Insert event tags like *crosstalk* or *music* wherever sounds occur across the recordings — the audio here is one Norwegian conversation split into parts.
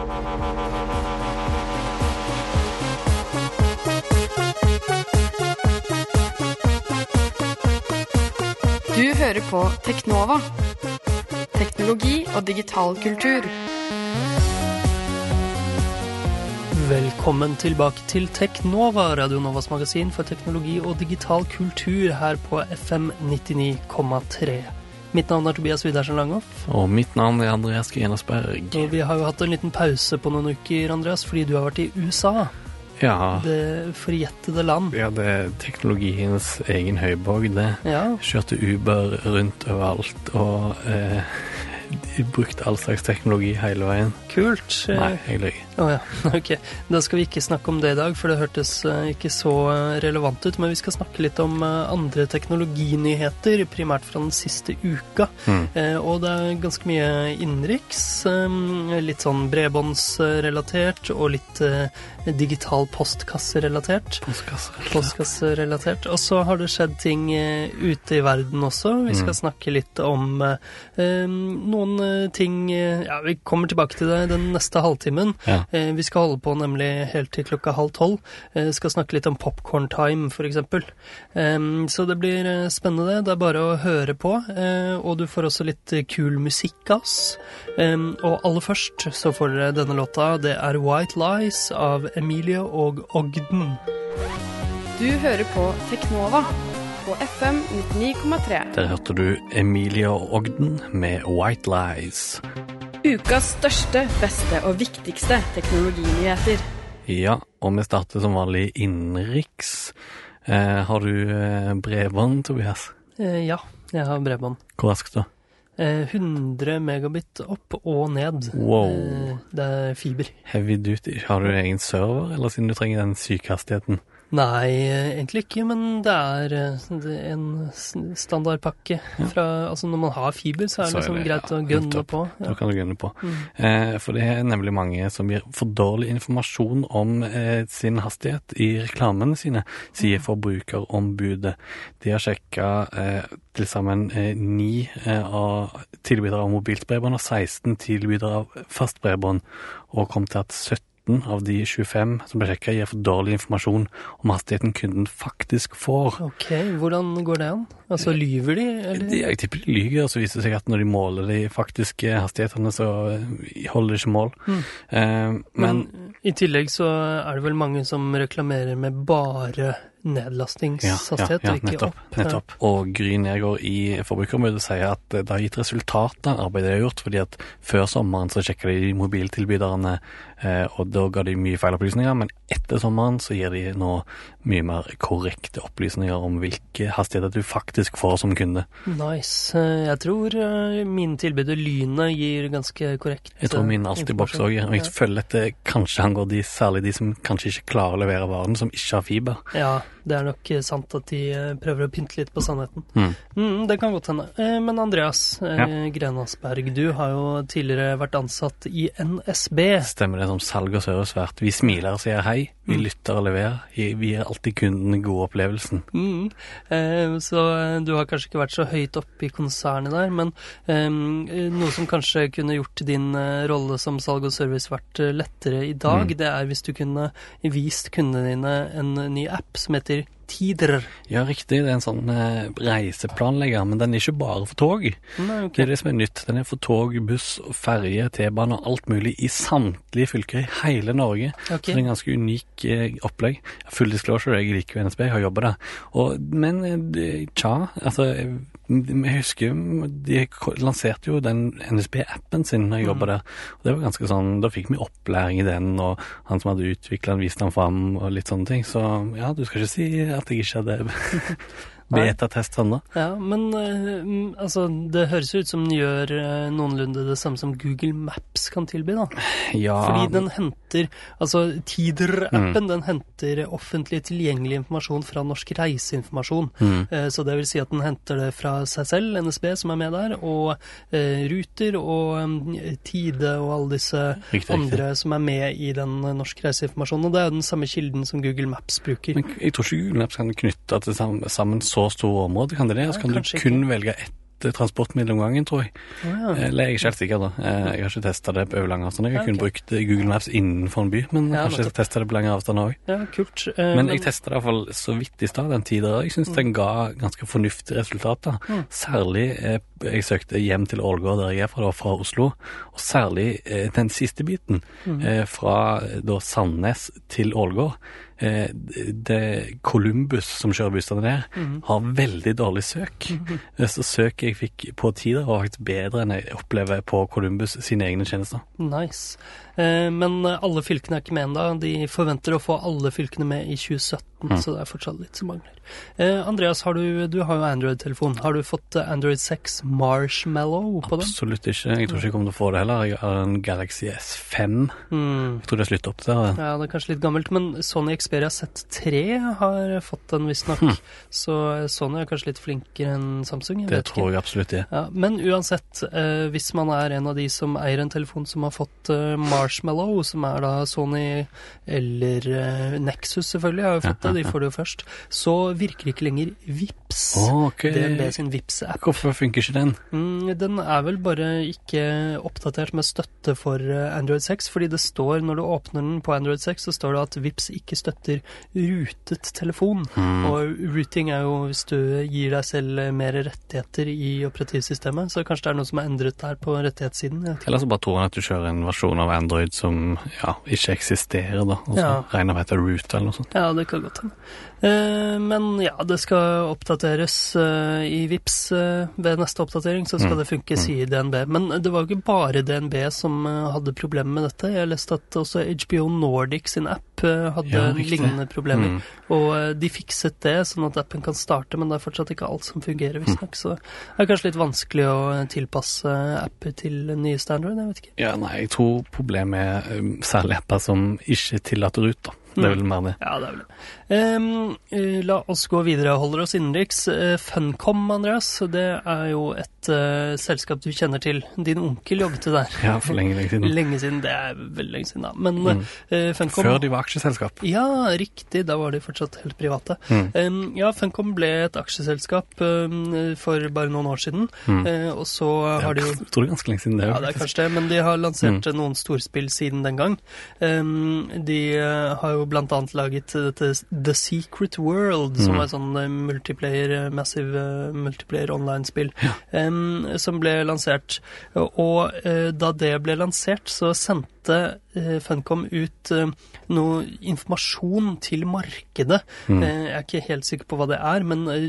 Du hører på Teknova. Teknologi og digital kultur. Velkommen tilbake til Teknova, Radio Novas magasin for teknologi og digital kultur her på FM 99,3. Mitt navn er Tobias Widersen Langhoff. Og mitt navn er Andreas Grenersberg. Og vi har jo hatt en liten pause på noen uker, Andreas, fordi du har vært i USA. Ja, Det forjettede land. ja, det er teknologiens egen høyborg, det. Ja, Kjørte Uber rundt overalt og eh, de brukte all slags teknologi hele veien. kult. Nei, jeg løy. Å ja, *laughs* ok. Da skal vi ikke snakke om det i dag, for det hørtes eh, ikke så eh, relevant ut. Men vi skal snakke litt om eh, andre teknologinyheter, primært fra den siste uka. Mm. Og det er ganske mye innenriks. Litt sånn bredbåndsrelatert, og litt digital postkasserelatert. Postkasserelatert. Postkasserelatert. Og så har det skjedd ting ute i verden også. Vi skal Mm. snakke litt om eh, noen eh, ting eh, Ja, vi kommer tilbake til det den neste halvtimen. Ja. Eh, vi skal holde på nemlig helt til klokka halv tolv. Vi skal snakke litt om Popcorn Time, for eksempel. Så det blir spennende. Det er bare å høre på. Eh, og du får også litt kul musikk av oss. Og aller først så får dere denne låta. Det er White Lies av Emilie og Ogden. Du hører på Teknova på FM 99,3. Der hørte du Emilie Ogden med White Lies. Ukas største, beste og viktigste teknologinyheter. Ja, og vi starter som vanlig innenriks. Eh, har du eh, bredbånd, Tobias? Eh, ja, jeg har bredbånd. Hvor raskt da? Eh, 100 megabit opp og ned. Wow. Eh, det er fiber. Heavy duty. Har du egen server, eller siden du trenger den sykehastigheten? Nei, egentlig ikke, men det er eh, det en standardpakke fra Altså når man har fiber, så er det Så er liksom greit ja, å gønne på. på. Da kan du gunne på. Mm. Eh, for det er nemlig mange som gir for dårlig informasjon om eh, sin hastighet i reklamene sine, sier Forbrukerombudet. De har sjekka eh, til sammen eh, ni eh, av tilbydere av mobilt bredbånd og 16 tilbydere av fast bredbånd, og kom til at 17 av de 25 som ble sjekka, gir for dårlig informasjon om hastigheten kunden faktisk får. Ok, hvordan går det an? Altså, lyver de, eller? Jeg tipper de lyver, og så viser det seg at når de måler de faktiske hastighetene, så holder de ikke mål. Mm. Eh, men Men i tillegg så er det vel mange som reklamerer med bare nedlastingshastighet, og ikke nettopp, opp. nettopp. Og Gry Nergård i Forbrukermøtet sier at det har gitt resultater, arbeidet de har gjort, fordi at før sommeren så sjekka de mobiltilbyderne, eh, og da ga de mye feil opplysninger, men etter sommeren så gir de nå mye mer korrekte opplysninger om hvilke hastigheter du faktisk får som kunde. Nice. Eh, Jeg tror min mine tilbud Lynet gir ganske korrekt Jeg tror min eh, Altibox informasjon. òg og jeg føler at det kanskje angår de, særlig de som kanskje ikke klarer å levere varen, som ikke har fiber. Ja, det er nok eh, sant at de eh, prøver å pynte litt på sannheten. Mm. Mm, det kan godt hende. Eh, Men Andreas Ja. Grenasberg, du har jo tidligere vært ansatt i NSB. Stemmer det som salg og servicevert. Vi smiler og sier hei, vi Mm. lytter og leverer. Vi gir alltid kunden den gode opplevelsen. Mm. Eh, Så du har kanskje ikke vært så høyt oppe i konsernet der, men eh, noe som kanskje kunne gjort din rolle som salg og servicevert vært lettere i dag, Mm. det er hvis du kunne vist kundene dine en ny app som heter Tider. Ja, riktig. Det er en sånn eh, reiseplanlegger, men den er ikke bare for tog. Nei, okay. Det er det som er nytt. Den er for tog, buss, ferje, T-bane og alt mulig i samtlige fylker i hele Norge. Okay. Så det er en ganske unik eh, opplegg. Full disclosure, jeg liker jo NSB, jeg har jobba der. Og, men eh, tja, altså Jeg husker de lanserte jo den NSB-appen sin når jeg jobba der. Og det var ganske sånn, Da fikk vi opplæring i den, og han som hadde utvikla den, viste den fram, og litt sånne ting. Så ja, du skal ikke si at jeg ikke hadde. *laughs* betatest Hanna. Ja, men mm, altså, det høres ut som den gjør uh, noenlunde det samme som Google Maps kan tilby, da. Ja, Fordi den henter Altså, Tider-appen, Mm. den henter offentlig tilgjengelig informasjon fra Norsk Reiseinformasjon. Mm. Uh, Så det vil si at den henter det fra seg selv, NSB som er med der, og Ruter og um, Tide og alle disse Riktig, andre som er med i den Norsk Reiseinformasjonen. Og det er jo den samme kilden som Google Maps bruker. Men jeg tror ikke Google Maps kan knytte det sam- sammen så store områder, kan det det? Og så kan du kun velge ett eh, transportmiddel om gangen, tror jeg. Å ja. Eller jeg er ikke helt sikker, da. Eh, Jeg har ikke testa det på over lang avstand. Jeg har kun ok. brukt eh, Google Maps innenfor en by, men jeg har skal teste det på lengre avstand òg. ja, kult. Eh, Men jeg testa det iallfall så vidt i stad, den tida. Jeg syns den ga ganske fornuftige resultater. Mm. Særlig eh, Jeg søkte hjem til Ålgård, der jeg er fra, da, fra Oslo. Og særlig eh, den siste biten, Mm. eh, fra eh, da Sandnes til Ålgård. Eh, det Columbus som kjører bussene der, mm. har veldig dårlig søk. Mm. Så søket jeg fikk på tider var faktisk bedre enn jeg opplever på Columbus sine egne tjenester. Nice. Eh, men eh, alle fylkene er ikke med ennå. De forventer å få alle fylkene med i 2017, Mm. så det er fortsatt litt som mangler. Eh, Andreas, har du, du har jo Android-telefon. Har du fått Android 6 Marshmallow på den? Absolutt ikke. Jeg tror ikke jeg kommer til å få det heller. Jeg har en Galaxy S5. Mm. Jeg tror det har sluttet opp den. Ja, det er kanskje litt gammelt, men Sony Xperia Z3 har fått den visstnok. Mm. Så Sony er kanskje litt flinkere enn Samsung. Jeg Det vet ikke. tror jeg absolutt de er. Ja, men uansett, hvis man er en av de som eier en telefon som har fått eh, Marshmallow, som er da Sony eller uh, Nexus selvfølgelig, har jo fått det, de får det jo først, så virker ikke lenger Vips. Ok. DNB sin Vips-app. Hvorfor funker ikke den? Mm, den er vel bare ikke oppdatert med støtte for eh, Android 6, fordi det står, når du åpner den på Android 6, så står det at Vips ikke støtter rutet telefon. Mm. Og routing er jo hvis du gir deg selv eh, mer rettigheter i operativsystemet, så kanskje det er noe som er endret der på rettighetssiden. Eller så bare tror han at du kjører en versjon av Android som ja, ikke eksisterer, da. Og så Ja. regner med at det er root eller noe sånt. Ja, det kan godt hende. Eh, men ja, det skal oppdateres eh, i Vips eh, ved neste oppdatering, så skal Mm. det funke, sier DNB. Men det var jo ikke bare DNB som eh, hadde problemer med dette. Jeg leste at også HBO Nordic sin app eh, hadde Ja, lignende problemer. Mm. Og eh, de fikset det, sånn at appen kan starte, men det er fortsatt ikke alt som fungerer, visstnok. Så det er kanskje litt vanskelig å tilpasse apper til nye standard, jeg vet ikke. Ja, nei, jeg tror problemet er med særlig apper som ikke tillater ut, da. Det er vel mer det. Ja, det er vel det. Eh, la oss gå videre og holde oss innenriks. Eh, Funcom, Andreas, det er jo et uh, selskap du kjenner til. Din onkel jobbet der. *laughs* Ja, for lenge, lenge siden. Lenge siden. Det er veldig lenge siden, da. Men Mm. uh, Funcom Før de var aksjeselskap. Ja, riktig. Da var de fortsatt helt private. Mm. Um, ja, Funcom ble et aksjeselskap um, for bare noen år siden. Mm. uh, og så har de jo Jeg tror det er ganske lenge siden det. ja, det er kanskje det, men de har lansert Mm. noen storspill siden den gang. Um, de har jo blant annet laget dette The Secret World, som Mm. er sånn eh, multiplayer, eh, massive eh, multiplayer online-spill, um, som ble lansert. Og uh, da det ble lansert, så sendte Funcom ut eh, noe informasjon til markedet. Mm. Eh, Jeg er ikke helt sikker på hva det er, men eh,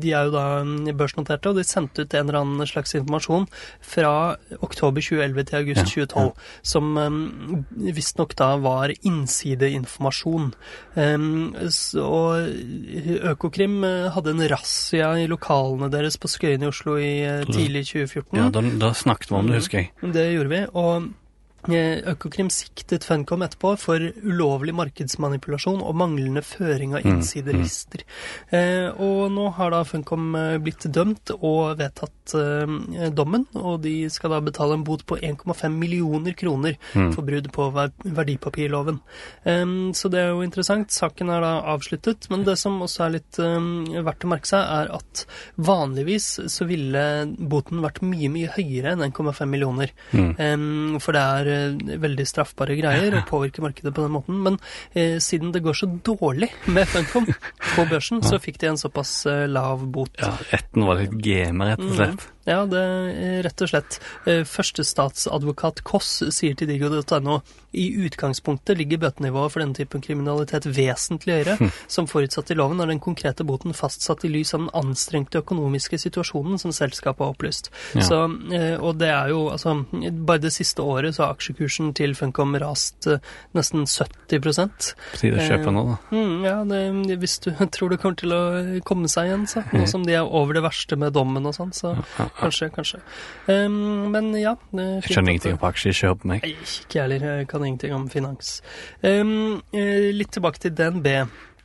de er jo da mm, børsnoterte, og de sendte ut en eller annen slags informasjon fra oktober 2011 til august Ja, 2012, som um, visstnok da var innsideinformasjon. Og Økokrim eh, hadde en razzia i lokalene deres på Skøyen i Oslo i eh, tidlig 2014. Ja, da, da snakket vi om det, Mm. husker jeg. Det gjorde vi. og eh, Økokrim siktet Funcom etterpå for ulovlig markedsmanipulasjon og manglende føring av Mm. Eh, og nå har da Funcom eh, blitt dømt og vedtatt eh, dommen, og de skal da betale en bot på 1,5 millioner kroner Mm. for brudd på ver verdipapirloven. Eh, så det er jo interessant. Saken er da avsluttet, men det som også er litt verdt å merke seg, er at vanligvis så ville boten vært mye, mye høyere enn 1,5 millioner. Mm. For det er eh, veldig straffbare greier å påvirke markedet på den måten. Men eh, siden det går så dårlig med Funcom på børsen, *laughs* så fikk de en såpass eh, lav bot. Ja, retten var litt gamer, rett og slett. Ja, det er rett og slett. Eh, Førstestatsadvokat Koss sier til digo.no i utgangspunktet ligger bøtenivået for denne typen kriminalitet vesentlig høyere. Som forutsatt i loven er den konkrete boten fastsatt i lys av den anstrengte økonomiske situasjonen som selskapet har opplyst. Ja. Så, eh, og det er jo, altså, bare det siste året så har aksjekursen til Funcom rast eh, nesten 70 På tide å kjøpe nå, da. Mm, ja, det, hvis du *laughs* tror det kommer til å komme seg igjen, så. Nå som de er over det verste med dommen og sånn, så kanskje, kanskje. Um, men ja. det Jeg skjønner ingenting om aksjekjør på meg. Nei, ikke jeg heller. Jeg kan ingenting om finans. Um, eh, litt tilbake til DNB.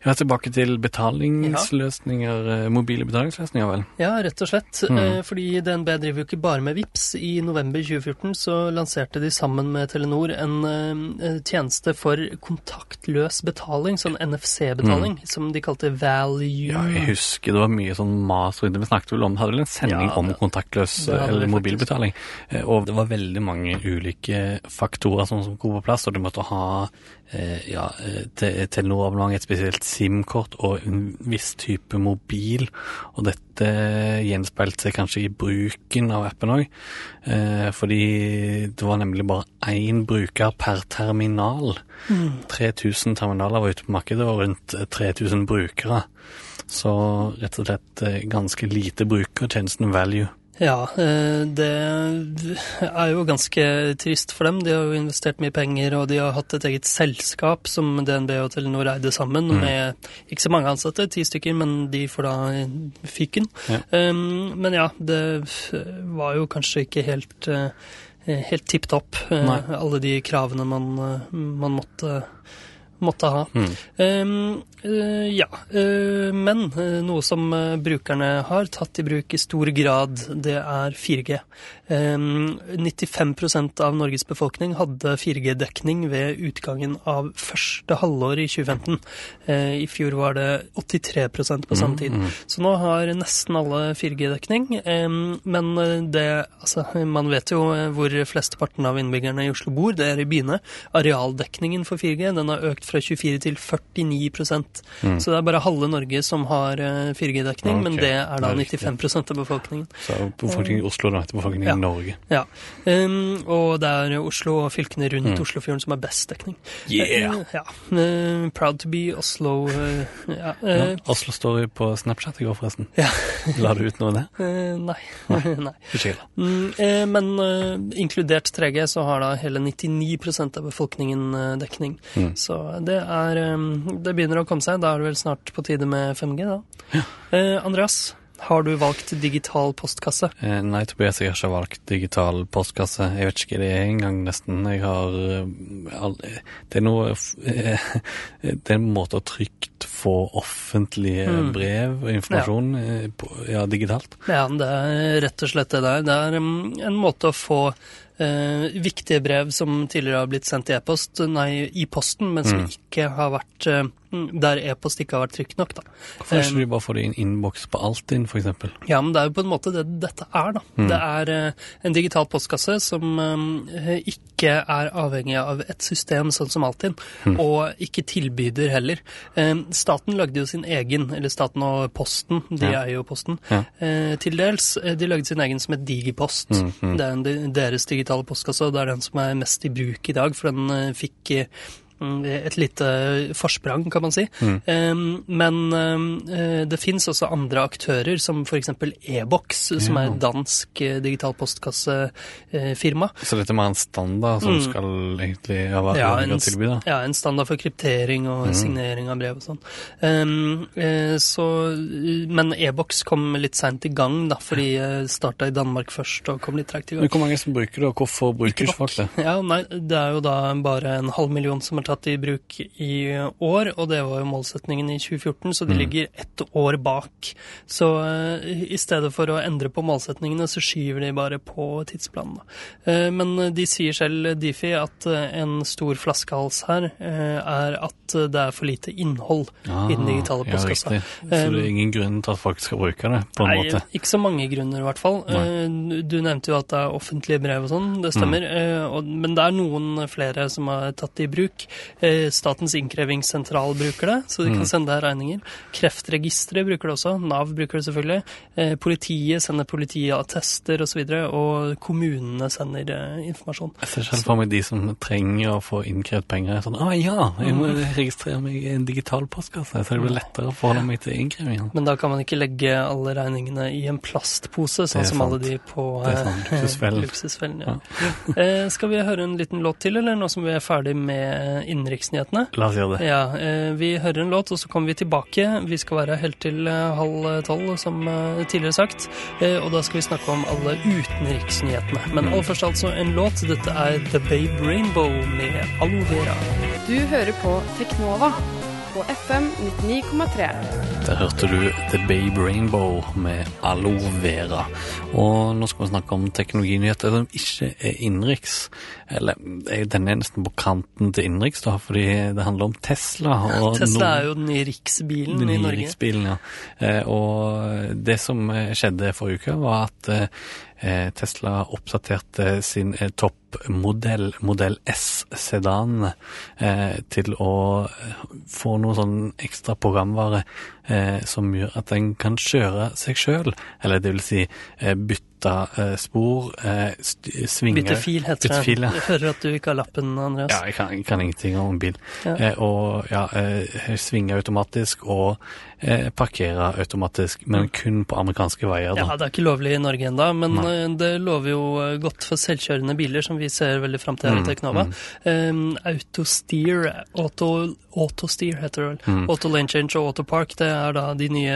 Ja, tilbake til betalingsløsninger, ja. mobile betalingsløsninger, vel? Ja, rett og slett. Mm. Eh, fordi DNB driver jo ikke bare med VIPS. I november 2014 så lanserte de sammen med Telenor en eh, tjeneste for kontaktløs betaling, sånn NFC-betaling, som de kalte Value. Mm. Ja, jeg husker det var mye sånn mas rundt det. Vi snakket vel om, hadde vel en sending Ja, om kontaktløs eller mobilbetaling. Eh, Og det var veldig mange ulike faktorer som som kom på plass, og du måtte ha eh, ja, eh, Telenor-abonnement, et spesielt SIM-kort og en viss type mobil. Og dette gjenspeilte seg kanskje i bruken av appen òg, eh, fordi det var nemlig bare én bruker per terminal. 3000 terminaler var ute på markedet, og rundt 3000 brukere. Så rett og slett eh, ganske lite bruker tjenesten Value. Ja, eh, det er jo ganske trist for dem. De har jo investert mye penger, og de har hatt et eget selskap som DNB og Telenor eide sammen, Mm. med ikke så mange ansatte, ti stykker, men de får da fyken. Ja. Um, men ja, det var jo kanskje ikke helt, eh, helt tipp topp, eh, alle de kravene man, man måtte, måtte ha. Mm. Um, uh, ja, Uh, men uh, noe som brukerne har tatt i bruk i stor grad, det er 4G. Um, 95% av Norges befolkning hadde 4G-dekning ved utgangen av første halvår i 2015. Eh, I fjor var det 83% på samme tid. Så nå har nesten alle 4G-dekning. Um, men eh, det, altså, man vet jo eh, hvor flesteparten av innbyggerne i Oslo bor, det er i byene. Arealdekningen for 4G den har økt fra 24 til 49% Så det er bare halve Norge som har eh, 4G-dekning, men det er da det er riktig. 95% av befolkningen. Så befolkningen i Oslo da, etter befolkningen Ja. Norge. Ja, um, og det er Oslo og fylkene rundt Mm. Oslofjorden som har best dekning. Yeah! Uh, ja. uh, proud to be Oslo. Uh, ja, Ja, eh, Oslo Story på Snapchat i går, forresten. Ja. *laughs* La du ut noe av det? *laughs* nei. nei. *laughs* Mm, eh, men inkludert 3G så har da hele 99% av befolkningen dekning. Mm. Så det er um, Det begynner å komme seg. Da er det vel snart på tide med 5G, da. Eh, Andreas, har du valgt digital postkasse? Eh, nei, Tobias, jeg har ikke valgt digital postkasse. Jeg vet ikke hva det er engang, nesten. Jeg har eh, Det er noe eh, *laughs* Det er en måte å trygt få offentlige Mm. brev og informasjon ja. på, ja, digitalt. Ja, det er rett og slett det der. Det er um, en måte å få eh, viktige brev som tidligere har blitt sendt i e-post, nei, i posten, men som Mm. ikke har vært eh, Der e-post ikke har vært trygt nok, da. Hvorfor Eh, ikke de bare får det i en innboks på Altinn, eksempel? Ja, men det er jo på en måte det dette er, da. Mm. Det er eh, en digital postkasse som eh, ikke er avhengig av et system sånn som Altinn, Mm. og ikke tilbyder heller. Eh, staten lagde jo sin egen, eller staten og Posten, de Ja. eier jo Posten, Ja. eh, til dels. Eh, De lagde sin egen som het Digipost. Mm, mm. Det er en, deres digitale postkasse, og det er den som er mest i bruk i dag, for den eh, fikk et lite forsprang, kan man si. Mm. Um, men um, eh, det fins også andre aktører, som f.eks. E-boks, som er et dansk eh, digital postkassefirma. Så dette må ha en standard som Mm. skal egentlig ja, være Ja, en, tilby, da? ja, en standard for kryptering og Mm. signering av brev og sånn. Um, eh, så, men e-boks kom litt seint i gang, da, for de starta i Danmark først og kom litt tregt i gang. Men hvor mange som bruker det, og hvorfor bruker ikke folk det? Ja, nei, det er jo da bare en halv million som er tatt i bruk i år, og det var jo målsetningen i 2014, så de Mm. ligger ett år bak. Så eh, i stedet for å endre på målsetningene, så skyver de bare på tidsplanen. Eh, men de sier selv, Difi, at eh, en stor flaskehals her er at det er for lite innhold i den digitale postkassa. ja, riktig. Så det er ingen grunn til at folk skal bruke det, på en Nei, måte? ikke så mange grunner i hvert fall. Eh, Du nevnte jo at det er offentlige brev og sånn, det stemmer. Mm. Men det er noen flere som har tatt det i bruk. Eh, Statens innkrevingssentral bruker det, så de Mm. kan sende deg regninger. Kreftregisteret bruker det også, Nav bruker det selvfølgelig. Eh, Politiet sender politiattester osv., og, så og kommunene sender eh, informasjon. Jeg ser selv for meg de som trenger å få innkrevd penger. Sånn, å ja, jeg må registrere meg i en digital postkasse, så det blir lettere å forholde meg til innkrevingen. Men da kan man ikke legge alle regningene i en plastpose, sånn er som alle de på Det er eh, Luksusfellen. ja. eh, skal vi høre en liten låt til, eller nå som vi er ferdig med innenriksnyhetene? La oss gjøre det. Ja, eh, vi hører en låt, og så kommer vi tilbake. Vi skal være helt til eh, halv tolv, som eh, tidligere sagt. Eh, og da skal vi snakke om alle utenriksnyhetene. Men aller først altså en låt. Dette er The Babe Rainbow med Aloe Vera. Du hører på Teknova på FM 99,3. Der hørte du The Babe Rainbow med Aloe Vera. Og nå skal vi snakke om teknologinyheter som ikke er innenriks. Eller den er nesten på kanten til innenriks, da, fordi det handler om Tesla. Og *laughs* Tesla er jo den nye riksbilen den i Norge. riksbilen, ja. Eh, og det som eh, skjedde forrige uke, var at eh, Tesla oppdaterte sin eh, toppmodell, modell S sedan, eh, til å eh, få noe sånn ekstra programvare eh, som gjør at den kan kjøre seg sjøl. Eller det vil si eh, bytte eh, spor, eh, svinge Bytte fil heter det. fil, ja. Jeg hører at du ikke har lappen, Andreas. Ja, jeg kan, jeg kan ingenting om bil. Ja. Eh, og ja, eh, svinge automatisk og eh, parkere automatisk, men kun på amerikanske veier. Da. Ja. Det er ikke lovlig i Norge ennå, men Nei. det lover jo godt for selvkjørende biler, som vi ser veldig fram til her Mm, i Teknova. Um, autosteer, auto, autosteer heter det vel. Mm. Auto lane change og autopark, det er da de nye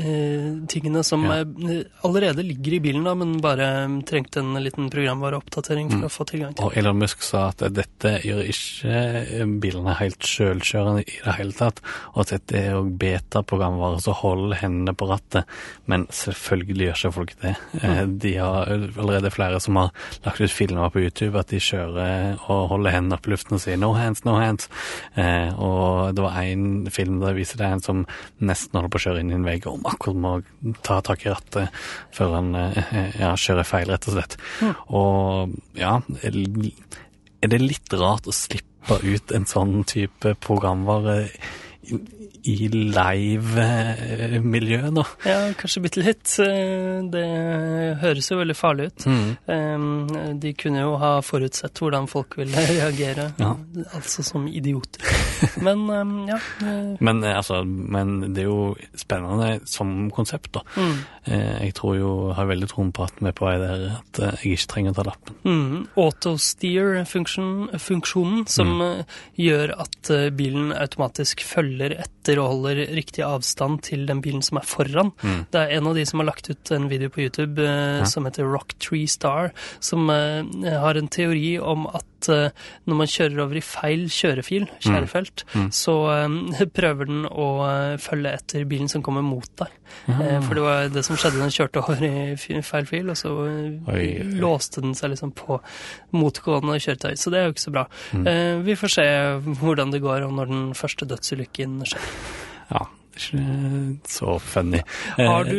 eh, tingene som Ja. er, allerede ligger i bilen, da, men bare eh, trengte en liten programvareoppdatering for Mm. å få tilgang til. Og Elon Musk sa at dette gjør ikke eh, bilene helt sjølkjørende i det hele tatt, og at dette er òg beta-programvare som holder hendene på rattet. Men selvfølgelig gjør ikke folk det. Mm. De har allerede flere som har lagt ut filmer på YouTube at de kjører og holder hendene opp i luften og sier 'no hands, no hands'. Eh, og det var én film der viser det en som nesten holder på å kjøre inn i en vegg, og akkurat må ta tak i rattet før han eh, ja, kjører feil, rett og slett. Og ja, er det litt rart å slippe ut en sånn type programvare i- i live-miljø da. Ja, kanskje bitte litt. Det høres jo veldig farlig ut. Mm. De kunne jo ha forutsett hvordan folk ville *laughs* reagere, Ja. altså som idioter. Men ja. eh, Men, eh, altså, men det er jo spennende som konsept, da. Mm. Eh, Jeg tror jo, har veldig troen på at vi er på vei der at jeg ikke trenger å ta lappen. Mm. Autosteer-funksjonen, som eh, gjør at bilen automatisk følger etter og holder riktig avstand til den bilen som er foran. Mm. Det er en av de som har lagt ut en video på YouTube eh, Ja. som heter Rock Tree Star, som eh, har en teori om at eh, når man kjører over i feil kjørefil, kjærefelt, Mm. så eh, *laughs* prøver den å eh, følge etter bilen som kommer mot deg. Eh, for det var det som skjedde, den kjørte over i feil fil, og så Oi, låste den seg liksom på motgående kjøretøy. Så det er jo ikke så bra. Mm. Vi får se hvordan det går, og når den første dødsulykken skjer. Ja, så funny. Har du,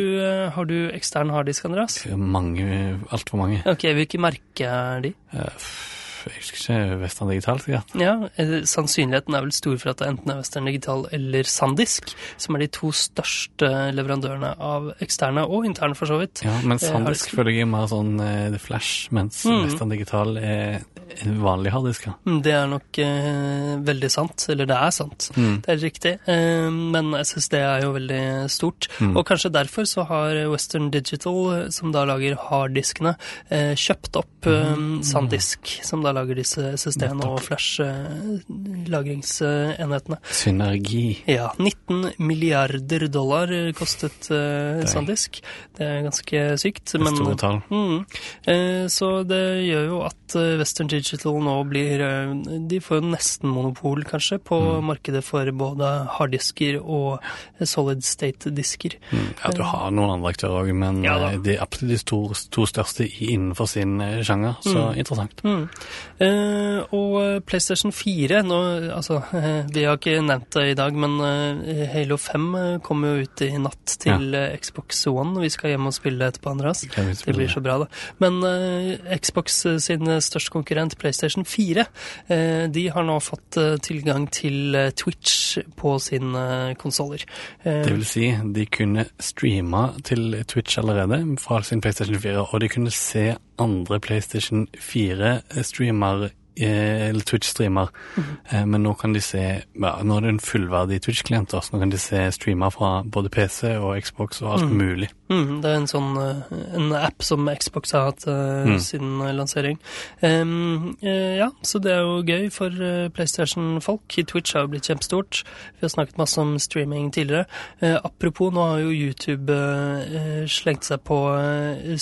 har du ekstern harddisk, Andreas? Mange, altfor mange. Ok, hvilke merker er de? F- Jeg husker ikke Vestland Digital, sikkert. Ja, eh, Sannsynligheten er vel stor for at det enten er Western Digital eller Sandisk, som er de to største leverandørene av eksterne og interne, for så vidt. Ja, men Eh, Sandisk føler jeg er mer sånn uh, The Flash, mens Mm. Vestland Digital er vanlig harddisk. Mm, Det er nok eh, veldig sant, eller det er sant. Mm. Det er riktig, eh, men SSD er jo veldig stort. Mm. Og kanskje derfor så har Western Digital, eh, som da lager harddiskene, eh, kjøpt opp eh, Sandisk, som da lager disse SSD-ene og flash-lagringsenhetene. Synergi. Ja, 19 milliarder dollar kostet eh, Sandisk. Det er ganske sykt. Det er store tall. Mm. Eh, så det gjør jo at eh, Western Digital nå blir eh, De får jo nesten monopol, kanskje, på Mm. markedet for både harddisker og solid state-disker. Mm. Ja, du har noen andre aktører òg, men Ja eh, de er absolutt de to, to største innenfor sin eh, sjanger, så Mm. interessant. Mm. Eh, og PlayStation 4 nå, altså, *laughs* Vi har ikke nevnt det i dag, men Halo 5 eh, kommer jo ut i natt til ja. Xbox One. Vi skal hjem og spille etterpå, Andreas. Det blir så bra, da. Men eh, Xbox sin største konkurrent, PlayStation 4, eh, de har nå fått eh, tilgang til eh, Twitch på sine konsoller. Det vil si, de kunne streame til Twitch allerede fra sin PlayStation 4, og de kunne se andre PlayStation 4-streamer eller Twitch-streamer, mm men nå kan de se ja, Nå er det en fullverdig Twitch-klient, så nå kan de se streamer fra både PC og Xbox og alt mm. mulig. Mm, det er en sånn eh, en app som Xbox har hatt uh, Mm. siden eh, lansering. Um, ja, så det er jo gøy for PlayStation-folk. Twitch har jo blitt kjempestort. Vi har snakket masse om streaming tidligere. Uh, apropos, nå har jo YouTube uh, slengt seg på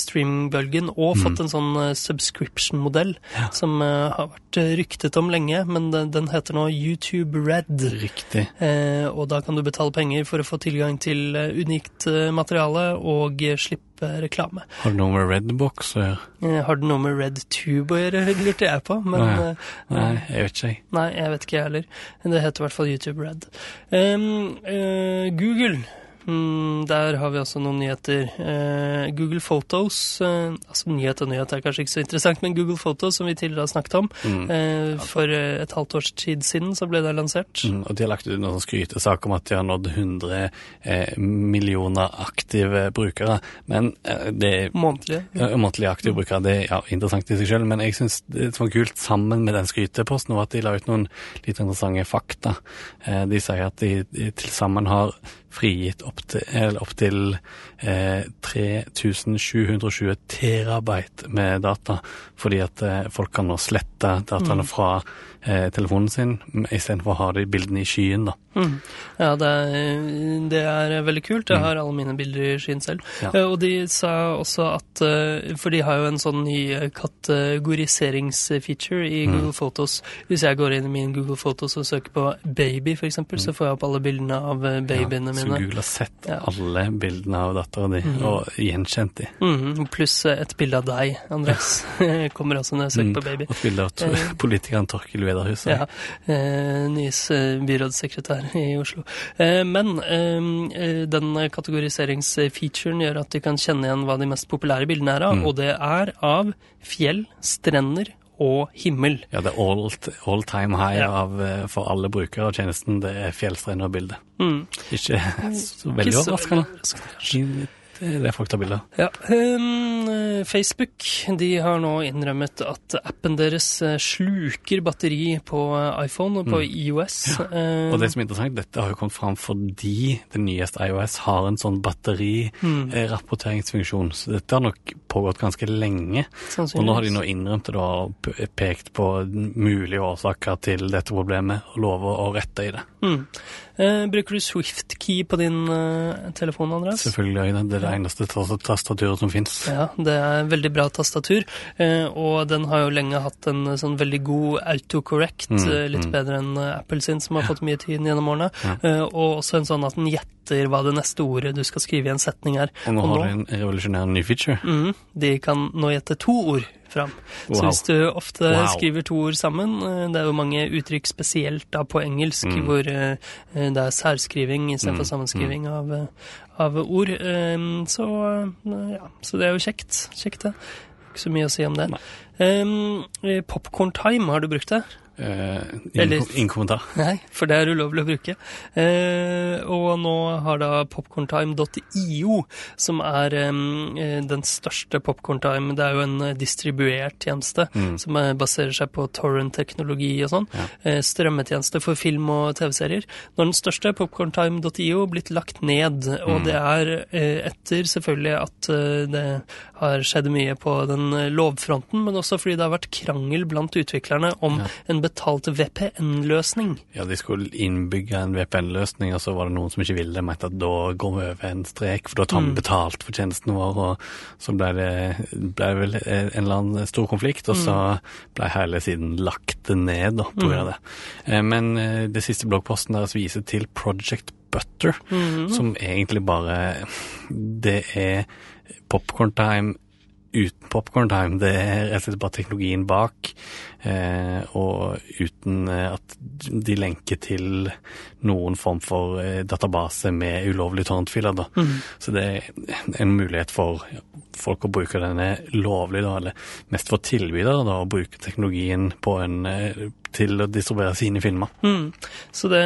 streamingbølgen og Mm. fått en sånn subscription-modell som eh, har vært ryktet om lenge, men den, den heter nå YouTube Red. Riktig. Og da kan du betale penger for å få tilgang til unikt materiale og eh, slippe reklame. Har du noe med Redbox å gjøre? Eh, har det noe med Red Tube å gjøre, *laughs* lurte jeg på. Men Nei. eh, Nei, jeg vet ikke. Nei, jeg vet ikke jeg heller. Det heter i hvert fall YouTube Red. Um, uh, Google. Mm, der har vi også noen nyheter. Eh, Google Photos eh, Altså nyhet og nyhet er kanskje ikke så interessant, men Google Photos, som vi tidligere har snakket om, Mm. eh, for eh, et halvt års tid siden så ble det lansert. Mm, og de har lagt ut noen skrytesak om at de har nådd 100 eh, millioner aktive brukere. Men eh, det Månedlige. Ja, månedlige aktive brukere, det er ja, interessant i seg selv, men jeg syns det var kult sammen med den skryteposten, var at de la ut noen litt interessante fakta. Eh, de sier at de, de til sammen har frigitt opptil opp til eh, 3720 terabyte med data, fordi at eh, folk kan nå slette dataene fra eh, telefonen sin, istedenfor å ha de bildene i skyen, da. Mm. Ja, det er, det er veldig kult. Jeg har alle mine bilder i skyen selv. Ja. Eh, Og de sa også at eh, For de har jo en sånn ny kategoriseringsfeature i Mm. Google Photos. Hvis jeg går inn i min Google Photos og søker på baby, f.eks., eksempel, så får jeg opp alle bildene av babyene mine ja, så. Google har sett Ja. alle bildene av dattera di, og gjenkjent de. Mm. Pluss et bilde av deg, Andreas. *laughs* Kommer også når jeg søker på baby. Og et bilde av politikeren Torkil Vederhus. Ja, eh, Nyes eh, byrådssekretær i Oslo. Eh, men eh, eh, den kategoriseringsfeaturen gjør at de kan kjenne igjen hva de mest populære bildene er av, Mm. og det er av fjell, strender og himmel. Ja, det er all, all time high Ja. av, for alle brukere av tjenesten. Det er fjellstrender og bilde. Mm. Ikke så veldig overraskende. Det er det folk tar bilde. Ja, ehm, Facebook de har nå innrømmet at appen deres eh, sluker batteri på eh, iPhone og på IOS. Ja. Og det som er interessant, dette har jo kommet fram fordi det nyeste iOS har en sånn batterirapporteringsfunksjon. Så dette har nok pågått ganske lenge. Og nå har de nå innrømt det og pekt på mulige årsaker til dette problemet, og lover å rette i det. Mm. Eh, bruker du SwiftKey på din eh, telefon, Andreas? Selvfølgelig gjør jeg det. Det er det eneste tastaturet som fins. Ja, det er veldig bra tastatur, eh, og den har jo lenge hatt en eh, sånn veldig god autocorrect, Mm, eh, litt mm. bedre enn eh, Apple sin, som har fått mye tid gjennom årene, Ja. og også en sånn at den gjetter hva det neste ordet du skal skrive i en setning er. Og nå har de en revolusjonerende ny feature. Mhm, de kan nå gjette to ord fram. Så hvis du ofte Wow. skriver to ord sammen, eh, det er jo mange uttrykk spesielt da på engelsk Mm. hvor eh, det er særskriving istedenfor Mm, sammenskriving av, eh, av ord, eh, så eh, ja, så det er jo kjekt. Kjekt det. Ikke så mye å si om det. Um, Popcorn time, har du brukt det? Eh, ingen, ingen kommentar. *laughs* Nei, for det er ulovlig å bruke. Eh, og nå har da popcorntime.io, som er eh, den største popcorntime Det er jo en eh, distribuert tjeneste Mm. som eh, baserer seg på torrent-teknologi og sånn. Ja. Eh, strømmetjeneste for film og TV-serier. Nå er den største, popcorntime.io, blitt lagt ned. Og Mm. det er eh, etter selvfølgelig at eh, det har skjedd mye på den eh, lovfronten, men også fordi det har vært krangel blant utviklerne om Ja. en betalt VPN-løsning. Ja, de skulle innbygge en VPN-løsning, og så var det noen som ikke ville det, mente at da går vi over en strek, for da tar vi Mm. betalt for tjenesten vår, og så ble det, ble vel en eller annen stor konflikt, og så ble hele siden lagt ned da, på grunn av det. Eh, Men eh, det siste bloggposten deres viser til Project Butter, mm. som egentlig bare Det er popcorn time uten popcorn time. Det er rett og slett bare teknologien bak, eh, og uten eh, at de lenker til noen form for eh, database med ulovlige torrentfiler. Da. Mm. Så det er en mulighet for folk å bruke denne lovlig, da, eller mest for tilbydere, da, å bruke teknologien på en, eh, til å distribuere sine filmer. Mm. Så det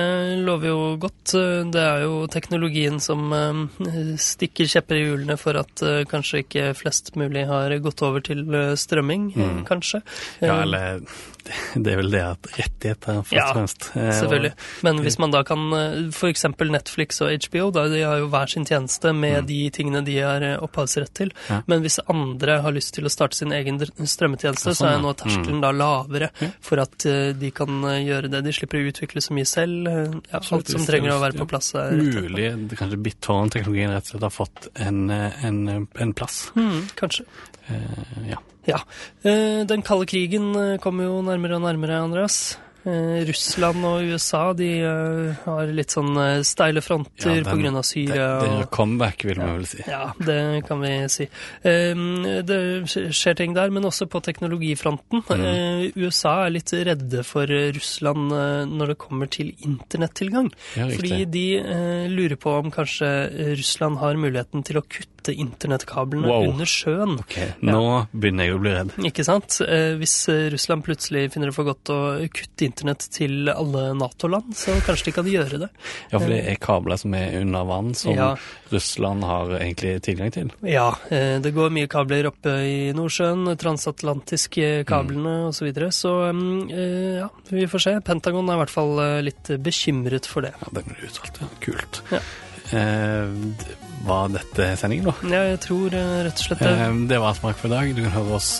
lover jo godt. Det er jo teknologien som eh, stikker kjepper i hjulene for at eh, kanskje ikke flest mulig har gått over til eh, strømming, eh, Mm. kanskje. Ja, Eh, eller *laughs* det er vel det at rettigheter, først Ja, og fremst. Ja, Selvfølgelig. Men hvis man da kan f.eks. For eksempel Netflix og HBO, da, de har jo hver sin tjeneste med de tingene de har eh, opphavsrett til. Mm. Ja. Men hvis andre har lyst til å starte sin egen strømmetjeneste, Ja, så er sånn, nå terskelen terskelen da lavere for at eh, de kan eh, gjøre det. De slipper å utvikle så mye selv. Eh, Ja, alt som trenger å være på plass. er. Mulig kanskje BitTorn-teknologien rett og slett har fått en, eh, en, en plass. Mm, kanskje. Uh, ja. Ja. Eh, Den kalde krigen eh, kommer jo nærmere og nærmere, Andreas. Eh, Russland og USA de har litt sånn steile fronter Ja, Det, Syria. det er comeback, vil man vel si. Ja, det kan vi si. Det skjer ting der, men også på teknologifronten. Mm. USA er litt redde for Russland når det kommer til internettilgang. Ja, Fordi de lurer på om kanskje Russland har muligheten til å kutte internettkablene Wow. under sjøen. Okay. nå begynner jeg å bli redd. Ikke sant? Eh, Hvis eh, Russland plutselig finner det for godt å kutte internett til alle Nato-land, så kanskje de kan gjøre det. Ja, for det er kabler som er under vann, som Ja. Russland har egentlig tilgang til. Ja, eh, det går mye kabler oppe i Nordsjøen, transatlantiske kablene osv. Så, videre. så mm, eh, ja, vi får se. Pentagon er i hvert fall eh, litt bekymret for det. Ja, det blir uttalt, ja. Kult. Ja. Eh, var dette sendingen, da? Ja, jeg tror eh, rett og slett det. Eh, det var Smak for i dag. Du kan høre oss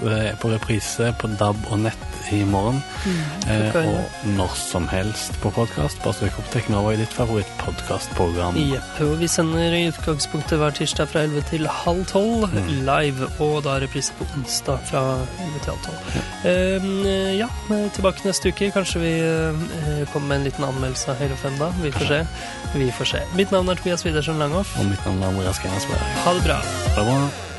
på reprise på DAB og nett i morgen. Eh, er og når som helst på podkast. Bare søk opp Teknova i ditt favorittpodkastprogram. Jepp. Og vi sender i utgangspunktet hver tirsdag fra 11 til halv 12 Mm. live, og da reprise på onsdag fra 11 til halv 12. Eh, ja, eh, tilbake neste uke. Kanskje vi eh, kommer med en liten anmeldelse av Hele 5 da. Vi får se. Vi får se. Mitt navn er Tobias Widersen Langhoff. Og mitt navn er Andreas Gerensberg. Ha det bra. Det bra.